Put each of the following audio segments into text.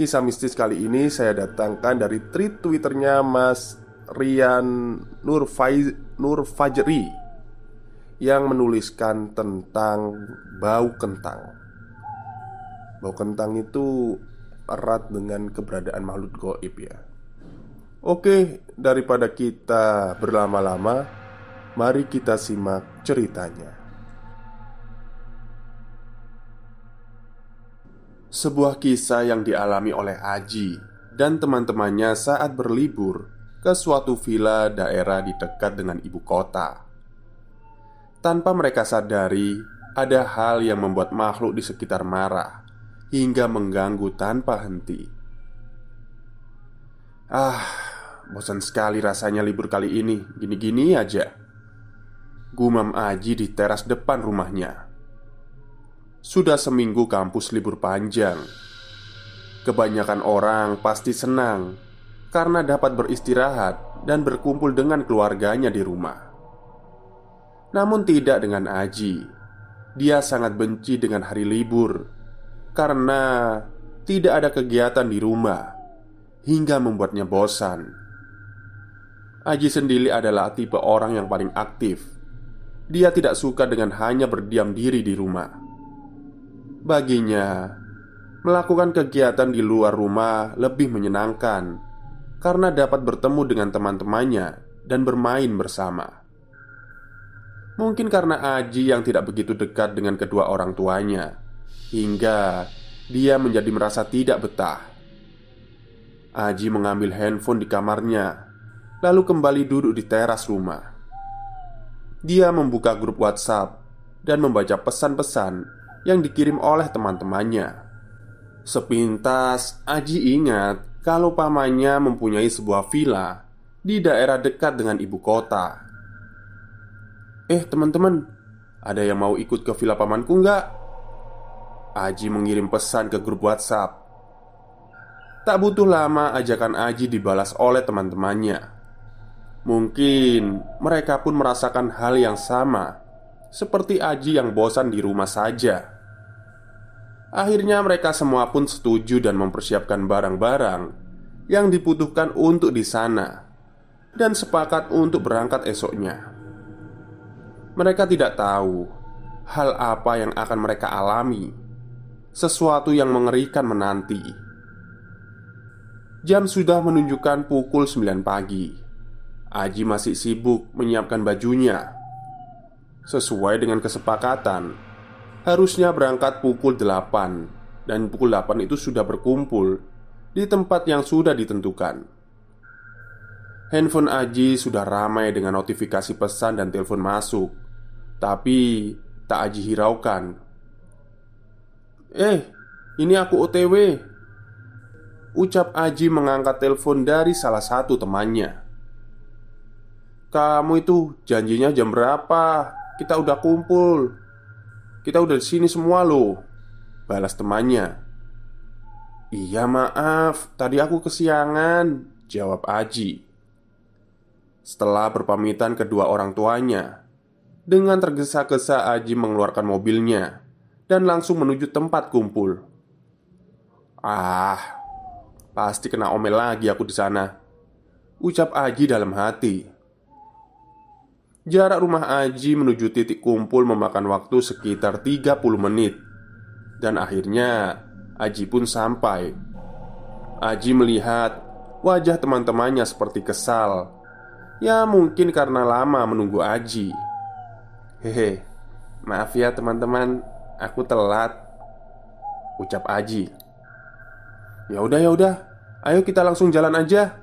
Kisah mistis kali ini saya datangkan dari tweet twitternya Mas Rian Nurfaiz, Nurfajri Yang menuliskan tentang bau kentang. Bau kentang itu erat dengan keberadaan makhluk goib ya. Oke, daripada kita berlama-lama Mari kita simak ceritanya Sebuah kisah yang dialami oleh Aji dan teman-temannya saat berlibur ke suatu villa daerah di dekat dengan ibu kota. Tanpa mereka sadari, ada hal yang membuat makhluk di sekitar marah hingga mengganggu tanpa henti. Ah, bosan sekali rasanya libur kali ini. Gini-gini aja. Gumam Aji di teras depan rumahnya. Sudah seminggu kampus libur panjang. Kebanyakan orang pasti senang karena dapat beristirahat dan berkumpul dengan keluarganya di rumah. Namun, tidak dengan Aji. Dia sangat benci dengan hari libur karena tidak ada kegiatan di rumah hingga membuatnya bosan. Aji sendiri adalah tipe orang yang paling aktif. Dia tidak suka dengan hanya berdiam diri di rumah. Baginya, melakukan kegiatan di luar rumah lebih menyenangkan karena dapat bertemu dengan teman-temannya dan bermain bersama. Mungkin karena Aji yang tidak begitu dekat dengan kedua orang tuanya, hingga dia menjadi merasa tidak betah. Aji mengambil handphone di kamarnya, lalu kembali duduk di teras rumah. Dia membuka grup WhatsApp dan membaca pesan-pesan yang dikirim oleh teman-temannya. Sepintas, Aji ingat kalau pamannya mempunyai sebuah villa di daerah dekat dengan ibu kota. Eh, teman-teman, ada yang mau ikut ke villa pamanku nggak? Aji mengirim pesan ke grup WhatsApp. Tak butuh lama, ajakan Aji dibalas oleh teman-temannya. Mungkin mereka pun merasakan hal yang sama seperti Aji yang bosan di rumah saja. Akhirnya, mereka semua pun setuju dan mempersiapkan barang-barang yang dibutuhkan untuk di sana, dan sepakat untuk berangkat esoknya. Mereka tidak tahu hal apa yang akan mereka alami, sesuatu yang mengerikan menanti. Jam sudah menunjukkan pukul 9 pagi. Aji masih sibuk menyiapkan bajunya Sesuai dengan kesepakatan. Harusnya berangkat pukul 8 Dan pukul 8 itu sudah berkumpul Di tempat yang sudah ditentukan. Handphone Aji sudah ramai dengan notifikasi pesan dan telepon masuk Tapi tak Aji hiraukan. Eh, ini aku OTW Ucap Aji mengangkat telepon dari salah satu temannya. Kamu itu janjinya jam berapa? Kita udah kumpul. Kita udah di sini semua loh. Balas temannya. Iya maaf, tadi aku kesiangan Jawab Aji. Setelah berpamitan kedua orang tuanya Dengan tergesa-gesa Aji mengeluarkan mobilnya Dan langsung menuju tempat kumpul. Ah, pasti kena omel lagi aku di sana. Ucap Aji dalam hati. Jarak rumah Aji menuju titik kumpul memakan waktu sekitar 30 menit. Dan akhirnya Aji pun sampai. Aji melihat wajah teman-temannya seperti kesal. Ya mungkin karena lama menunggu Aji. Hehe, maaf ya teman-teman, aku telat. Ucap Aji. Ya udah ya udah, ayo kita langsung jalan aja.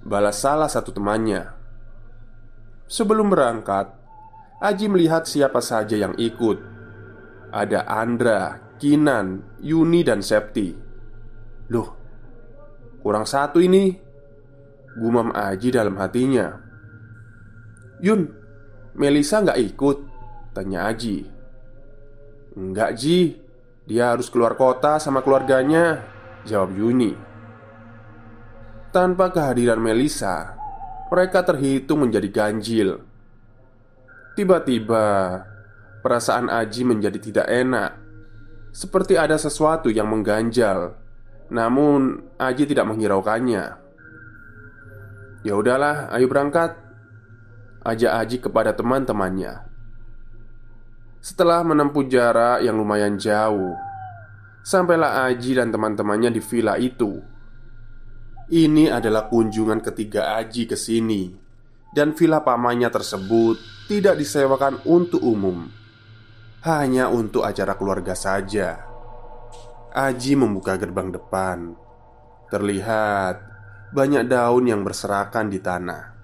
Balas salah satu temannya. Sebelum berangkat, Aji melihat siapa saja yang ikut. Ada Andra, Kinan, Yuni, dan Septi. Loh, kurang satu ini. Gumam Aji dalam hatinya. Yun, Melisa nggak ikut? Tanya Aji. Enggak Ji, dia harus keluar kota sama keluarganya Jawab Yuni Tanpa kehadiran Melisa Mereka terhitung menjadi ganjil. Tiba-tiba Perasaan Aji menjadi tidak enak. Seperti ada sesuatu yang mengganjal Namun Aji tidak menghiraukannya. Ya udahlah, ayo berangkat Ajak Aji kepada teman-temannya. Setelah menempuh jarak yang lumayan jauh Sampailah Aji dan teman-temannya di villa itu Ini adalah kunjungan ketiga Aji ke sini Dan villa pamannya tersebut tidak disewakan untuk umum Hanya untuk acara keluarga saja. Aji membuka gerbang depan. Terlihat banyak daun yang berserakan di tanah.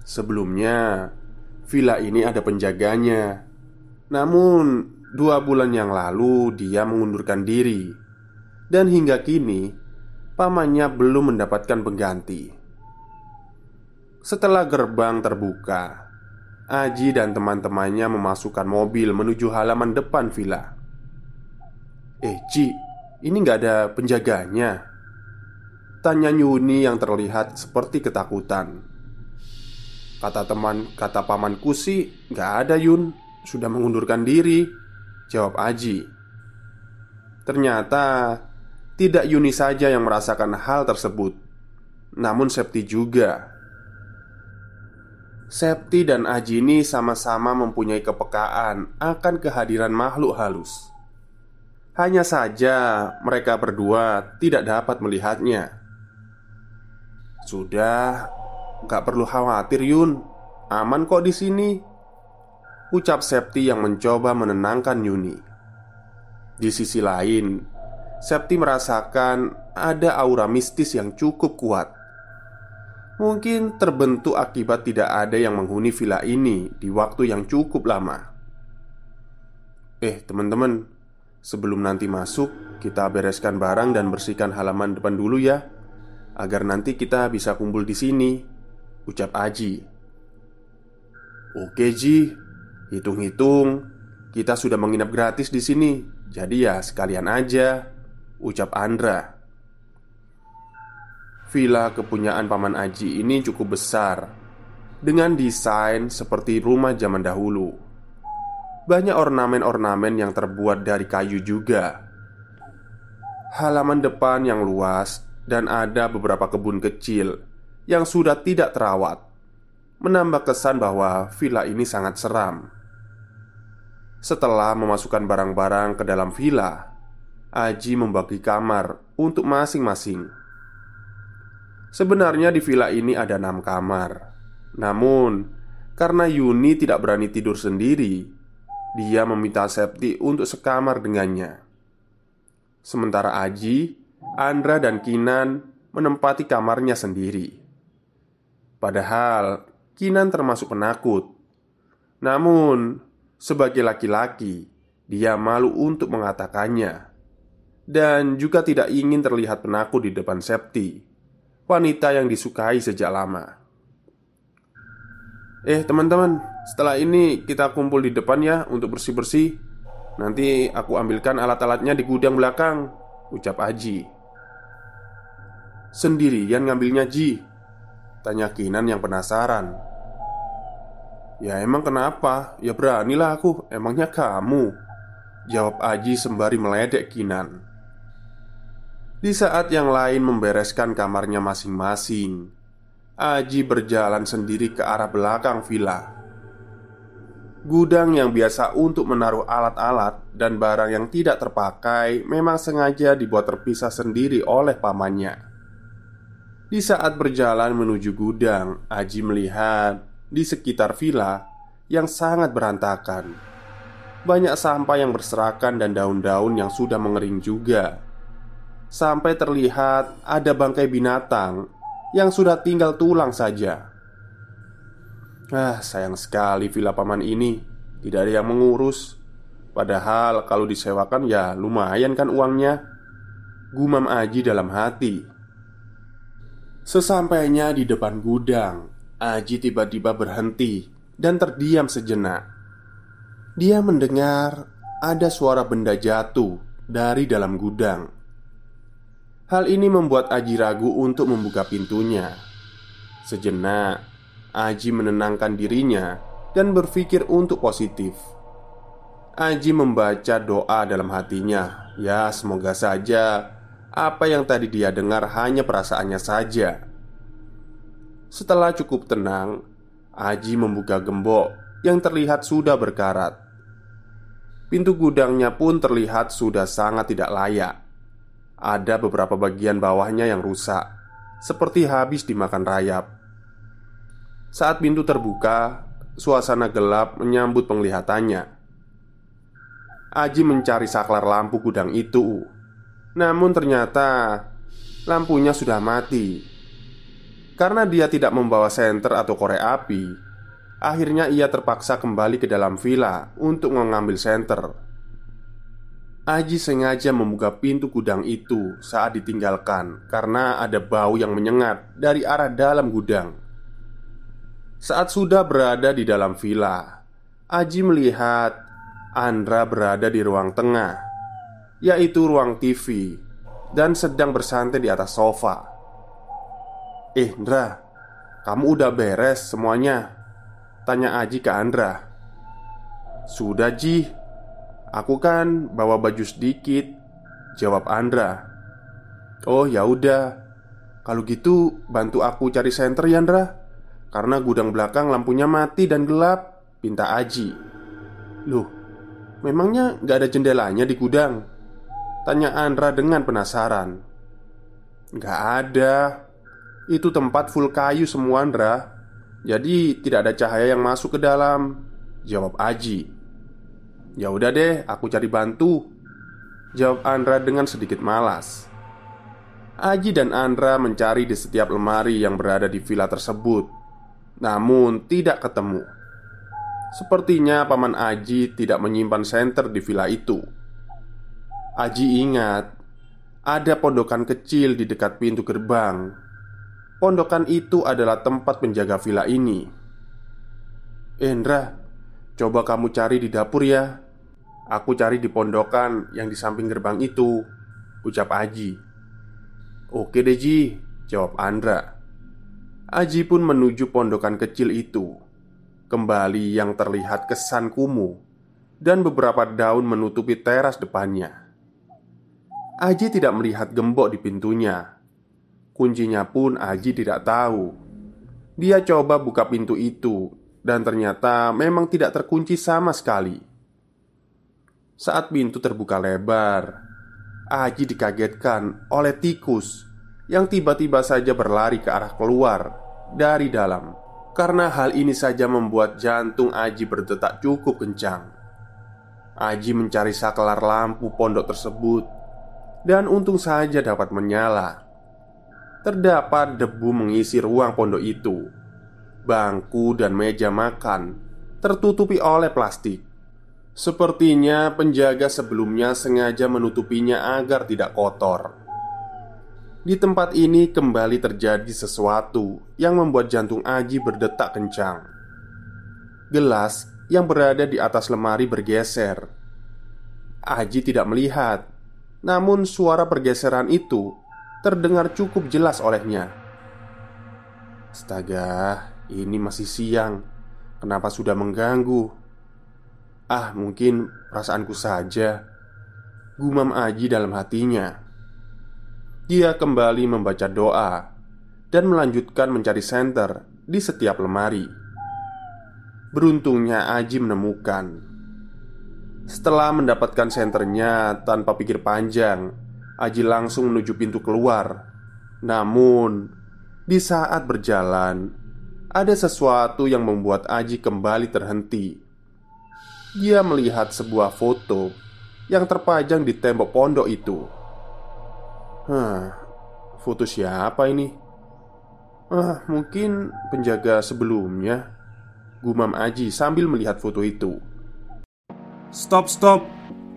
Sebelumnya, villa ini ada penjaganya. Namun, Dua bulan yang lalu dia mengundurkan diri. Dan hingga kini Pamannya belum mendapatkan pengganti. Setelah gerbang terbuka Aji dan teman-temannya memasukkan mobil menuju halaman depan villa. Eh Ji, ini nggak ada penjaganya Tanya Yuni yang terlihat seperti ketakutan. Kata teman, kata pamanku sih nggak ada Yun. Sudah mengundurkan diri Jawab Aji. Ternyata Tidak Yuni saja yang merasakan hal tersebut Namun Septi juga. Septi dan Aji ini sama-sama mempunyai kepekaan akan kehadiran makhluk halus. Hanya saja mereka berdua tidak dapat melihatnya. Sudah Gak perlu khawatir Yun. Aman kok di sini Ucap Septi yang mencoba menenangkan Yuni. Di sisi lain Septi merasakan ada aura mistis yang cukup kuat. Mungkin terbentuk akibat tidak ada yang menghuni villa ini di waktu yang cukup lama. Eh teman-teman Sebelum nanti masuk Kita bereskan barang dan bersihkan halaman depan dulu ya Agar nanti kita bisa kumpul di sini Ucap Aji. Oke Ji. Hitung-hitung, kita sudah menginap gratis di sini. Jadi ya sekalian aja, ucap Andra. Villa kepunyaan Paman Aji ini cukup besar dengan desain seperti rumah zaman dahulu. Banyak ornamen-ornamen yang terbuat dari kayu juga. Halaman depan yang luas dan ada beberapa kebun kecil yang sudah tidak terawat, menambah kesan bahwa villa ini sangat seram. Setelah memasukkan barang-barang ke dalam villa, Aji membagi kamar untuk masing-masing. Sebenarnya di villa ini ada enam kamar, namun karena Yuni tidak berani tidur sendiri, dia meminta Septi untuk sekamar dengannya. Sementara Aji, Andra, dan Kinan menempati kamarnya sendiri. Padahal Kinan termasuk penakut, namun sebagai laki-laki, dia malu untuk mengatakannya Dan juga tidak ingin terlihat penakut di depan Septi Wanita yang disukai sejak lama. Eh teman-teman, setelah ini kita kumpul di depan ya untuk bersih-bersih. Nanti aku ambilkan alat-alatnya di gudang belakang Ucap Aji. Sendirian ngambilnya Ji. Tanya Kinan yang penasaran. Ya emang kenapa? Ya beranilah aku. Emangnya kamu? Jawab Aji sembari meledek Kinan Di saat yang lain membereskan kamarnya masing-masing Aji berjalan sendiri ke arah belakang villa Gudang yang biasa untuk menaruh alat-alat dan barang yang tidak terpakai memang sengaja dibuat terpisah sendiri oleh pamannya. Di saat berjalan menuju gudang, Aji melihat di sekitar villa yang sangat berantakan. Banyak sampah yang berserakan dan daun-daun yang sudah mengering juga. Sampai terlihat ada bangkai binatang yang sudah tinggal tulang saja. Ah, sayang sekali villa paman ini. Tidak ada yang mengurus. Padahal kalau disewakan ya lumayan kan uangnya. Gumam Aji dalam hati. Sesampainya di depan gudang Aji tiba-tiba berhenti Dan terdiam sejenak. Dia mendengar Ada suara benda jatuh Dari dalam gudang Hal ini membuat Aji ragu untuk membuka pintunya Sejenak Aji menenangkan dirinya dan berpikir untuk positif. Aji membaca doa dalam hatinya. Ya, semoga saja apa yang tadi dia dengar hanya perasaannya saja. Setelah cukup tenang, Aji membuka gembok yang terlihat sudah berkarat. Pintu gudangnya pun terlihat sudah sangat tidak layak. Ada beberapa bagian bawahnya yang rusak, seperti habis dimakan rayap. Saat pintu terbuka, suasana gelap menyambut penglihatannya. Aji mencari saklar lampu gudang itu, namun ternyata lampunya sudah mati. Karena dia tidak membawa senter atau korek api, akhirnya ia terpaksa kembali ke dalam villa untuk mengambil senter. Aji sengaja membuka pintu gudang itu saat ditinggalkan karena ada bau yang menyengat dari arah dalam gudang. Saat sudah berada di dalam villa, Aji melihat Andra berada di ruang tengah, yaitu ruang TV, dan sedang bersantai di atas sofa. "Eh, Andra, kamu udah beres semuanya?" tanya Aji ke Andra. "Sudah, Ji. Aku kan bawa baju sedikit," jawab Andra. "Oh, ya udah. Kalau gitu bantu aku cari senter ya, Andra." Karena gudang belakang lampunya mati dan gelap Pinta Aji Loh, memangnya gak ada jendelanya di gudang? Tanya Andra dengan penasaran Gak ada Itu tempat full kayu semua Andra Jadi tidak ada cahaya yang masuk ke dalam Jawab Aji Ya udah deh, aku cari bantu Jawab Andra dengan sedikit malas Aji dan Andra mencari di setiap lemari yang berada di villa tersebut namun tidak ketemu. Sepertinya Paman Aji tidak menyimpan senter di villa itu. Aji ingat ada pondokan kecil di dekat pintu gerbang. Pondokan itu adalah tempat penjaga villa ini. Endra, coba kamu cari di dapur ya. Aku cari di pondokan yang di samping gerbang itu, ucap Aji. Oke deh Ji, jawab Andra. Aji pun menuju pondokan kecil itu. Kembali yang terlihat kesan kumuh dan beberapa daun menutupi teras depannya. Aji tidak melihat gembok di pintunya. Kuncinya pun Aji tidak tahu. Dia coba buka pintu itu dan ternyata memang tidak terkunci sama sekali. Saat pintu terbuka lebar, Aji dikagetkan oleh tikus yang tiba-tiba saja berlari ke arah keluar dari dalam. Karena hal ini saja membuat jantung Aji berdetak cukup kencang. Aji mencari saklar lampu pondok tersebut dan untung saja dapat menyala. Terdapat debu mengisi ruang pondok itu. Bangku dan meja makan tertutupi oleh plastik. Sepertinya penjaga sebelumnya sengaja menutupinya agar tidak kotor. Di tempat ini kembali terjadi sesuatu yang membuat jantung Aji berdetak kencang. Gelas yang berada di atas lemari bergeser. Aji tidak melihat Namun suara pergeseran itu Terdengar cukup jelas olehnya Astaga, ini masih siang. Kenapa sudah mengganggu? Ah, mungkin perasaanku saja. Gumam Aji dalam hatinya. Dia kembali membaca doa Dan melanjutkan mencari senter di setiap lemari. Beruntungnya Aji menemukan. Setelah mendapatkan senternya tanpa pikir panjang, Aji langsung menuju pintu keluar. Namun, di saat berjalan, ada sesuatu yang membuat Aji kembali terhenti. Dia melihat sebuah foto yang terpajang di tembok pondok itu. Hah, foto siapa ini? Ah, mungkin penjaga sebelumnya. Gumam Aji sambil melihat foto itu. Stop, stop.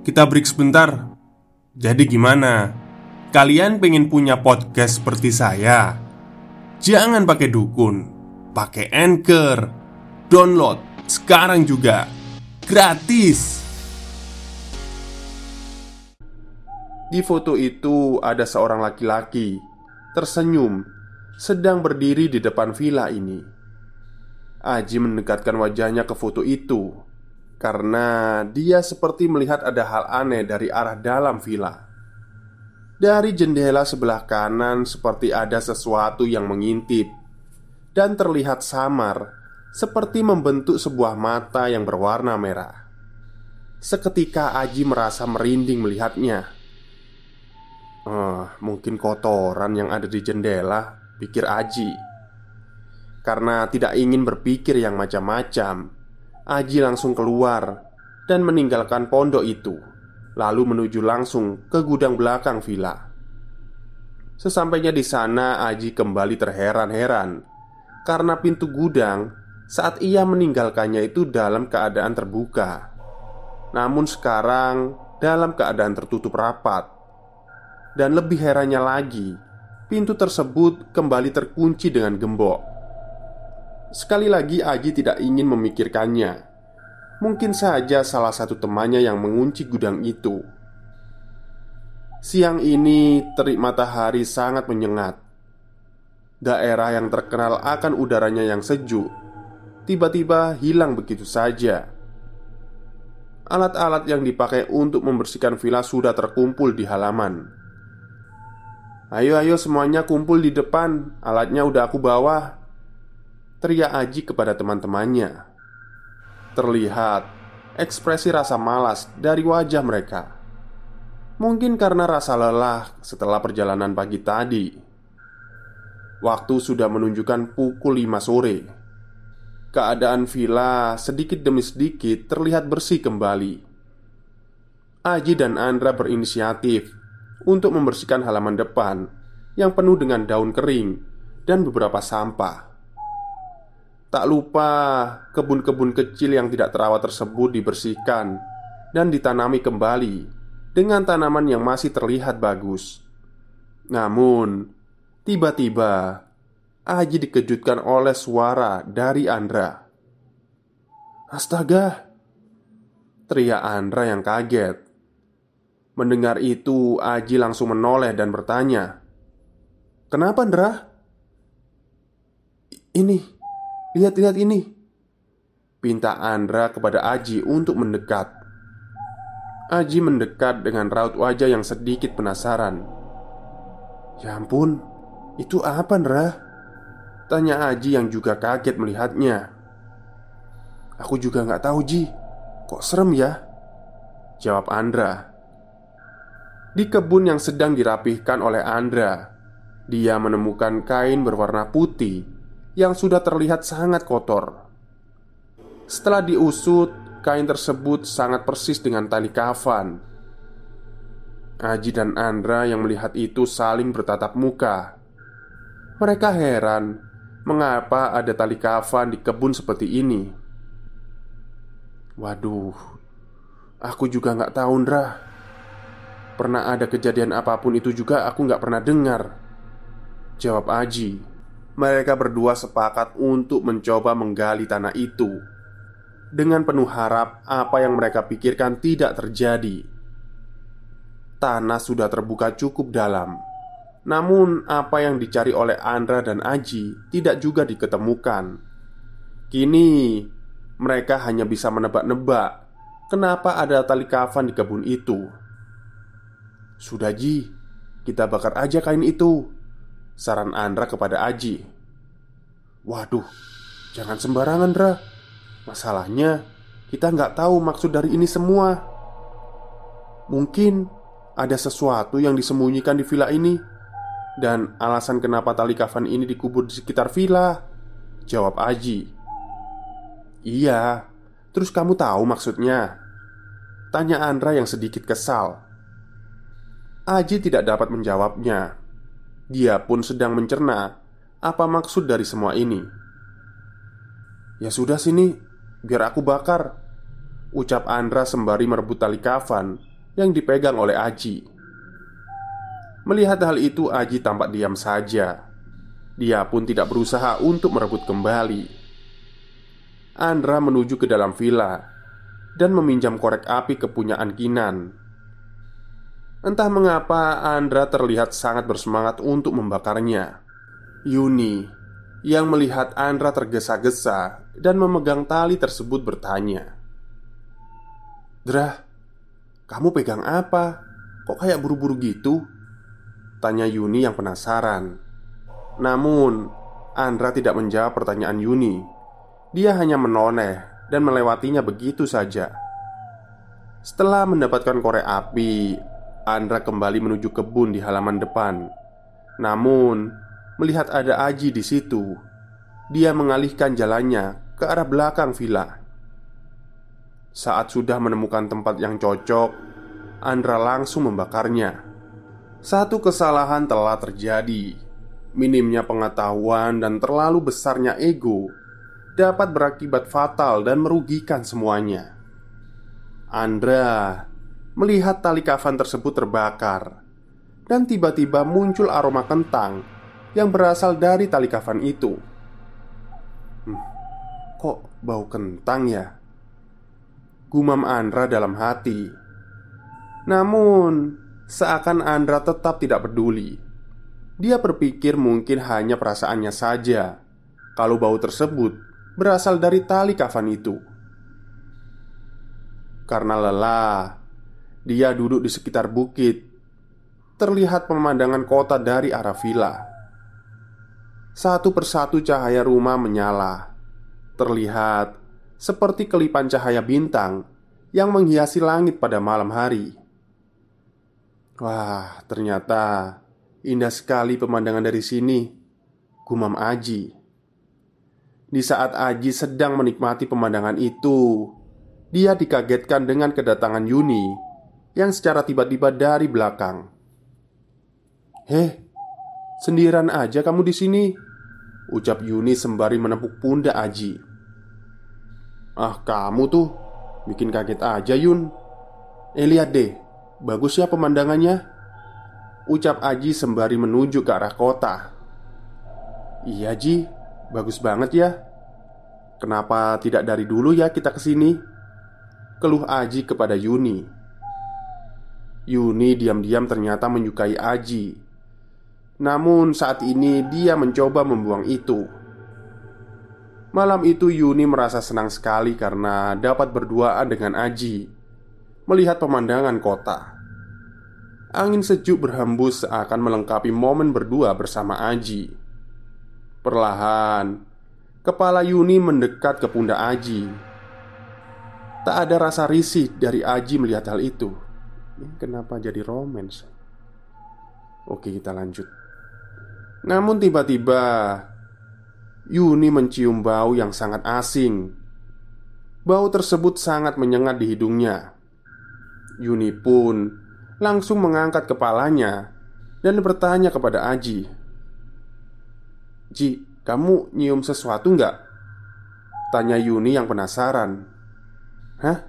Kita break sebentar. Jadi gimana? Kalian pengen punya podcast seperti saya? Jangan pakai dukun, pakai Anchor. Download sekarang juga. Gratis. Di foto itu ada seorang laki-laki tersenyum sedang berdiri di depan villa ini. Aji mendekatkan wajahnya ke foto itu karena dia seperti melihat ada hal aneh dari arah dalam villa. Dari jendela sebelah kanan, seperti ada sesuatu yang mengintip dan terlihat samar, seperti membentuk sebuah mata yang berwarna merah. Seketika Aji merasa merinding melihatnya. Oh, mungkin kotoran yang ada di jendela, pikir Aji. Karena tidak ingin berpikir yang macam-macam, Aji langsung keluar dan meninggalkan pondok itu, lalu menuju langsung ke gudang belakang villa. Sesampainya di sana, Aji kembali terheran-heran karena pintu gudang saat ia meninggalkannya itu dalam keadaan terbuka, namun sekarang dalam keadaan tertutup rapat. Dan lebih herannya lagi, pintu tersebut kembali terkunci dengan gembok. Sekali lagi Aji tidak ingin memikirkannya Mungkin saja salah satu temannya yang mengunci gudang itu Siang ini terik matahari sangat menyengat Daerah yang terkenal akan udaranya yang sejuk Tiba-tiba hilang begitu saja. Alat-alat yang dipakai untuk membersihkan villa sudah terkumpul di halaman. Ayo ayo semuanya kumpul di depan. Alatnya udah aku bawa Teriak Aji kepada teman-temannya. Terlihat ekspresi rasa malas dari wajah mereka. Mungkin karena rasa lelah setelah perjalanan pagi tadi Waktu sudah menunjukkan pukul 5 sore. Keadaan villa sedikit demi sedikit terlihat bersih kembali. Aji dan Andra berinisiatif Untuk membersihkan halaman depan Yang penuh dengan daun kering Dan beberapa sampah. Tak lupa kebun-kebun kecil yang tidak terawat tersebut dibersihkan dan ditanami kembali dengan tanaman yang masih terlihat bagus. Namun, tiba-tiba Aji dikejutkan oleh suara dari Andra. "Astaga!" teriak Andra yang kaget. Mendengar itu, Aji langsung menoleh dan bertanya, "Kenapa, Andra?" "Ini, Lihat-lihat ini Pinta Andra kepada Aji untuk mendekat Aji mendekat dengan raut wajah yang sedikit penasaran Ya ampun, itu apa Andra? Tanya Aji yang juga kaget melihatnya Aku juga nggak tahu Ji Kok serem ya? Jawab Andra Di kebun yang sedang dirapihkan oleh Andra Dia menemukan kain berwarna putih yang sudah terlihat sangat kotor. Setelah diusut, kain tersebut sangat persis dengan tali kafan. Aji dan Andra yang melihat itu saling bertatap muka. Mereka heran mengapa ada tali kafan di kebun seperti ini. Waduh, aku juga nggak tahu, Andra. Pernah ada kejadian apa pun itu juga aku nggak pernah dengar. Jawab Aji mereka berdua sepakat untuk mencoba menggali tanah itu dengan penuh harap apa yang mereka pikirkan tidak terjadi. tanah sudah terbuka cukup dalam. Namun, apa yang dicari oleh Andra dan Aji tidak juga diketemukan. Kini, mereka hanya bisa menebak-nebak kenapa ada tali kafan di kebun itu. "Sudah, Ji, kita bakar aja kain itu," saran Andra kepada Aji. "Waduh, jangan sembarangan, Dra. Masalahnya, kita nggak tahu maksud dari ini semua. Mungkin ada sesuatu yang disembunyikan di villa ini." Dan alasan kenapa tali kafan ini dikubur di sekitar villa? Jawab Aji. Iya Terus kamu tahu maksudnya? Tanya Andra yang sedikit kesal. Aji tidak dapat menjawabnya. Dia pun sedang mencerna Apa maksud dari semua ini. Ya sudah sini Biar aku bakar. Ucap Andra sembari merebut tali kafan Yang dipegang oleh Aji Melihat hal itu, Aji tampak diam saja. Dia pun tidak berusaha untuk merebut kembali. Andra menuju ke dalam villa dan meminjam korek api kepunyaan Kinan. Entah mengapa Andra terlihat sangat bersemangat untuk membakarnya. Yuni yang melihat Andra tergesa-gesa dan memegang tali tersebut bertanya, "Drah, kamu pegang apa? Kok kayak buru-buru gitu?" Tanya Yuni yang penasaran. Namun Andra tidak menjawab pertanyaan Yuni. Dia hanya menoleh dan melewatinya begitu saja. Setelah mendapatkan korek api Andra kembali menuju kebun di halaman depan. Namun Melihat ada Aji di situ Dia mengalihkan jalannya ke arah belakang villa. Saat sudah menemukan tempat yang cocok Andra langsung membakarnya satu kesalahan telah terjadi. Minimnya pengetahuan dan terlalu besarnya ego dapat berakibat fatal dan merugikan semuanya. Andra melihat tali kafan tersebut terbakar, dan tiba-tiba muncul aroma kentang yang berasal dari tali kafan itu. Hmm, kok bau kentang ya? Gumam Andra dalam hati. Namun, Seakan Andra tetap tidak peduli. Dia berpikir mungkin hanya perasaannya saja. Kalau bau tersebut berasal dari tali kafan itu. Karena lelah Dia duduk di sekitar bukit. Terlihat pemandangan kota dari arah villa. Satu persatu cahaya rumah menyala. Terlihat seperti kelipan cahaya bintang yang menghiasi langit pada malam hari. Wah, ternyata indah sekali pemandangan dari sini. Gumam Aji. Di saat Aji sedang menikmati pemandangan itu, dia dikagetkan dengan kedatangan Yuni yang secara tiba-tiba dari belakang. "Heh, sendirian aja kamu di sini?" ucap Yuni sembari menepuk pundak Aji. "Ah, kamu tuh bikin kaget aja, Yun. Eh, lihat deh, Bagus ya pemandangannya. Ucap Aji sembari menuju ke arah kota. Iya Ji, bagus banget ya. Kenapa tidak dari dulu ya kita ke sini? Keluh Aji kepada Yuni. Yuni diam-diam ternyata menyukai Aji. Namun saat ini dia mencoba membuang itu. Malam itu Yuni merasa senang sekali karena dapat berduaan dengan Aji. Melihat pemandangan kota Angin sejuk berhembus seakan melengkapi momen berdua bersama Aji. Perlahan, kepala Yuni mendekat ke pundak Aji. Tak ada rasa risih dari Aji melihat hal itu. Ini kenapa jadi romans? Oke, kita lanjut. Namun tiba-tiba Yuni mencium bau yang sangat asing. Bau tersebut sangat menyengat di hidungnya. Yuni pun langsung mengangkat kepalanya dan bertanya kepada Aji, "Ji, kamu nyium sesuatu nggak?" Tanya Yuni yang penasaran. "Hah?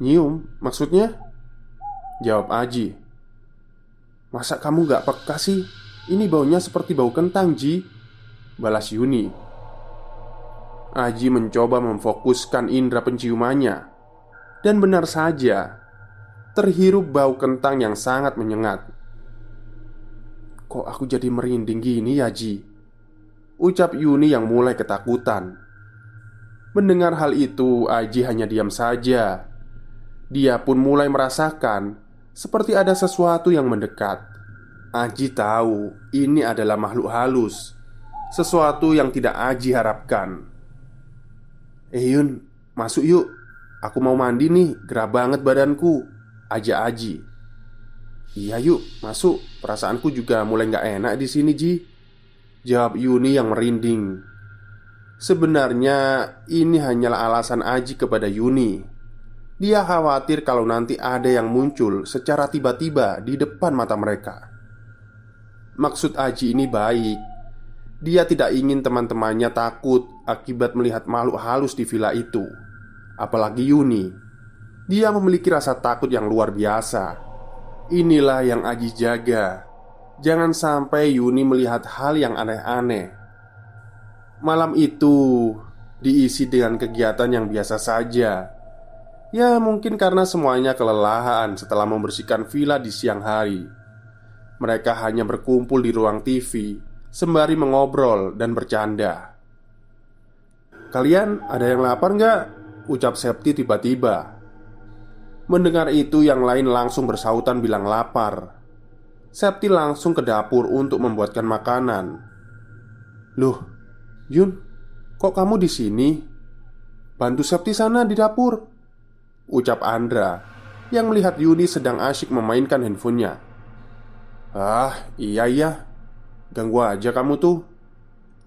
Nyium? Maksudnya?" Jawab Aji. "Masa kamu nggak peka sih? Ini baunya seperti bau kentang, Ji." Balas Yuni. Aji mencoba memfokuskan indera penciumannya Dan benar saja terhirup bau kentang yang sangat menyengat. Kok aku jadi merinding gini ya Ji? Ucap Yuni yang mulai ketakutan. Mendengar hal itu, Aji hanya diam saja. Dia pun mulai merasakan Seperti ada sesuatu yang mendekat. Aji tahu ini adalah makhluk halus Sesuatu yang tidak Aji harapkan. Eh Yun, masuk yuk. Aku mau mandi nih, gerah banget badanku Aja Aji Iya yuk, masuk. Perasaanku juga mulai nggak enak di sini, Ji. Jawab Yuni yang merinding. Sebenarnya ini hanyalah alasan Aji kepada Yuni. Dia khawatir kalau nanti ada yang muncul secara tiba-tiba di depan mata mereka. Maksud Aji ini baik. Dia tidak ingin teman-temannya takut akibat melihat makhluk halus di villa itu. Apalagi Yuni. Dia memiliki rasa takut yang luar biasa Inilah yang Aji jaga. Jangan sampai Yuni melihat hal yang aneh-aneh. Malam itu diisi dengan kegiatan yang biasa saja. Ya, mungkin karena semuanya kelelahan setelah membersihkan villa di siang hari. Mereka hanya berkumpul di ruang TV sembari mengobrol dan bercanda. "Kalian ada yang lapar nggak?" ucap Septi tiba-tiba. Mendengar itu, yang lain langsung bersautan bilang lapar. Septi langsung ke dapur untuk membuatkan makanan. "Loh, Yun, kok kamu di sini? Bantu Septi sana di dapur." Ucap Andra yang melihat Yuni sedang asyik memainkan handphonenya. "Ah, iya iya. Ganggu aja kamu tuh."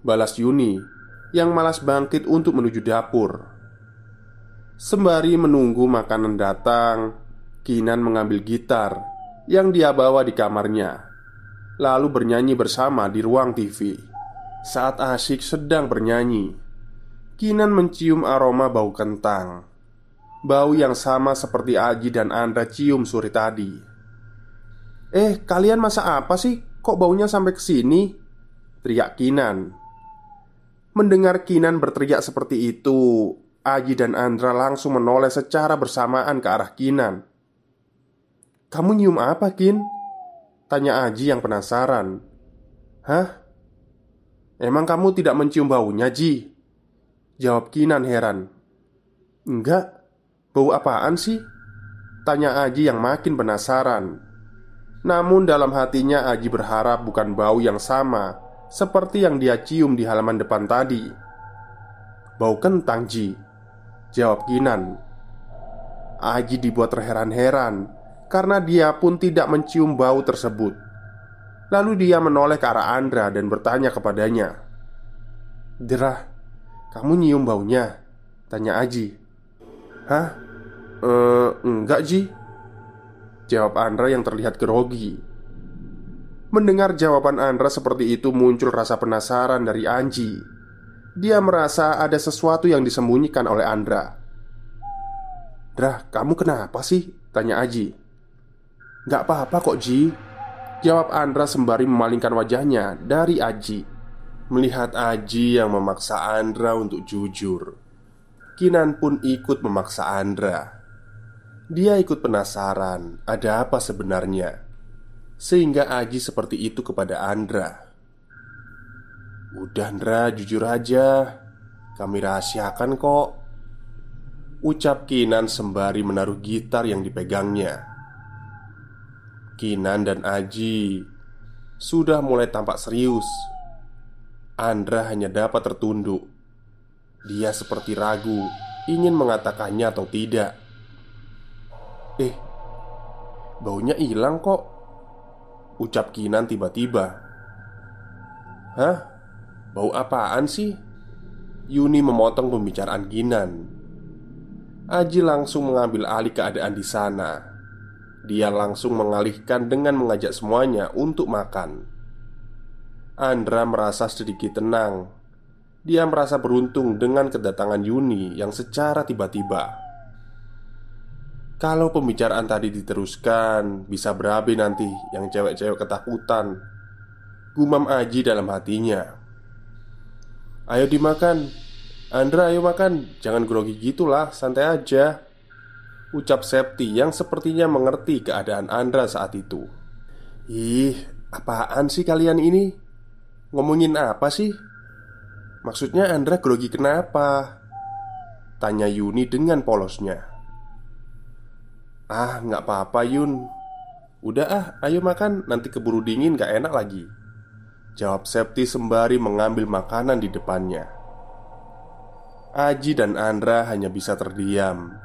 Balas Yuni yang malas bangkit untuk menuju dapur. Sembari menunggu makanan datang, Kinan mengambil gitar yang dia bawa di kamarnya, lalu bernyanyi bersama di ruang TV. Saat asyik sedang bernyanyi, Kinan mencium aroma bau kentang, bau yang sama seperti Aji dan Andra cium sore tadi. "Eh, kalian masa apa sih? Kok baunya sampai ke sini?" teriak Kinan. Mendengar Kinan berteriak seperti itu, Aji dan Andra langsung menoleh secara bersamaan ke arah Kinan. "Kamu nyium apa, Kin?" tanya Aji yang penasaran. "Hah? Emang kamu tidak mencium baunya, Ji?" jawab Kinan heran. "Enggak. Bau apaan sih?" tanya Aji yang makin penasaran. Namun dalam hatinya Aji berharap bukan bau yang sama seperti yang dia cium di halaman depan tadi. Bau kentang, Ji Jawab Kinan Aji dibuat terheran-heran Karena dia pun tidak mencium bau tersebut. Lalu dia menoleh ke arah Andra dan bertanya kepadanya Derah, kamu nyium baunya? Tanya Aji. Hah? Eh, enggak Ji. Jawab Andra yang terlihat grogi. Mendengar jawaban Andra seperti itu muncul rasa penasaran dari Anji dia merasa ada sesuatu yang disembunyikan oleh Andra. "Drah, kamu kenapa sih?" tanya Aji. "Gak apa-apa kok, Ji." Jawab Andra sembari memalingkan wajahnya dari Aji. Melihat Aji yang memaksa Andra untuk jujur, Kinan pun ikut memaksa Andra. Dia ikut penasaran ada apa sebenarnya, sehingga Aji seperti itu kepada Andra. Udah Ndra, jujur aja. Kami rahasiakan kok. Ucap Kinan sembari menaruh gitar yang dipegangnya. Kinan dan Aji Sudah mulai tampak serius. Andra hanya dapat tertunduk. Dia seperti ragu Ingin mengatakannya atau tidak. Eh Baunya hilang kok. Ucap Kinan tiba-tiba. Hah? Bau apaan sih? Yuni memotong pembicaraan Ginan. Aji langsung mengambil alih keadaan di sana. Dia langsung mengalihkan dengan mengajak semuanya untuk makan. Andra merasa sedikit tenang. Dia merasa beruntung dengan kedatangan Yuni yang secara tiba-tiba. Kalau pembicaraan tadi diteruskan, bisa berabe nanti yang cewek-cewek ketakutan. Gumam Aji dalam hatinya. Ayo dimakan. Andra ayo makan. Jangan grogi gitulah Santai aja. Ucap Septi yang sepertinya mengerti keadaan Andra saat itu. Ih, apaan sih kalian ini? Ngomongin apa sih? Maksudnya Andra grogi kenapa? Tanya Yuni dengan polosnya. Ah, nggak apa-apa Yun. Udah ah, ayo makan, nanti keburu dingin gak enak lagi Jawab Septi sembari mengambil makanan di depannya. Aji dan Andra hanya bisa terdiam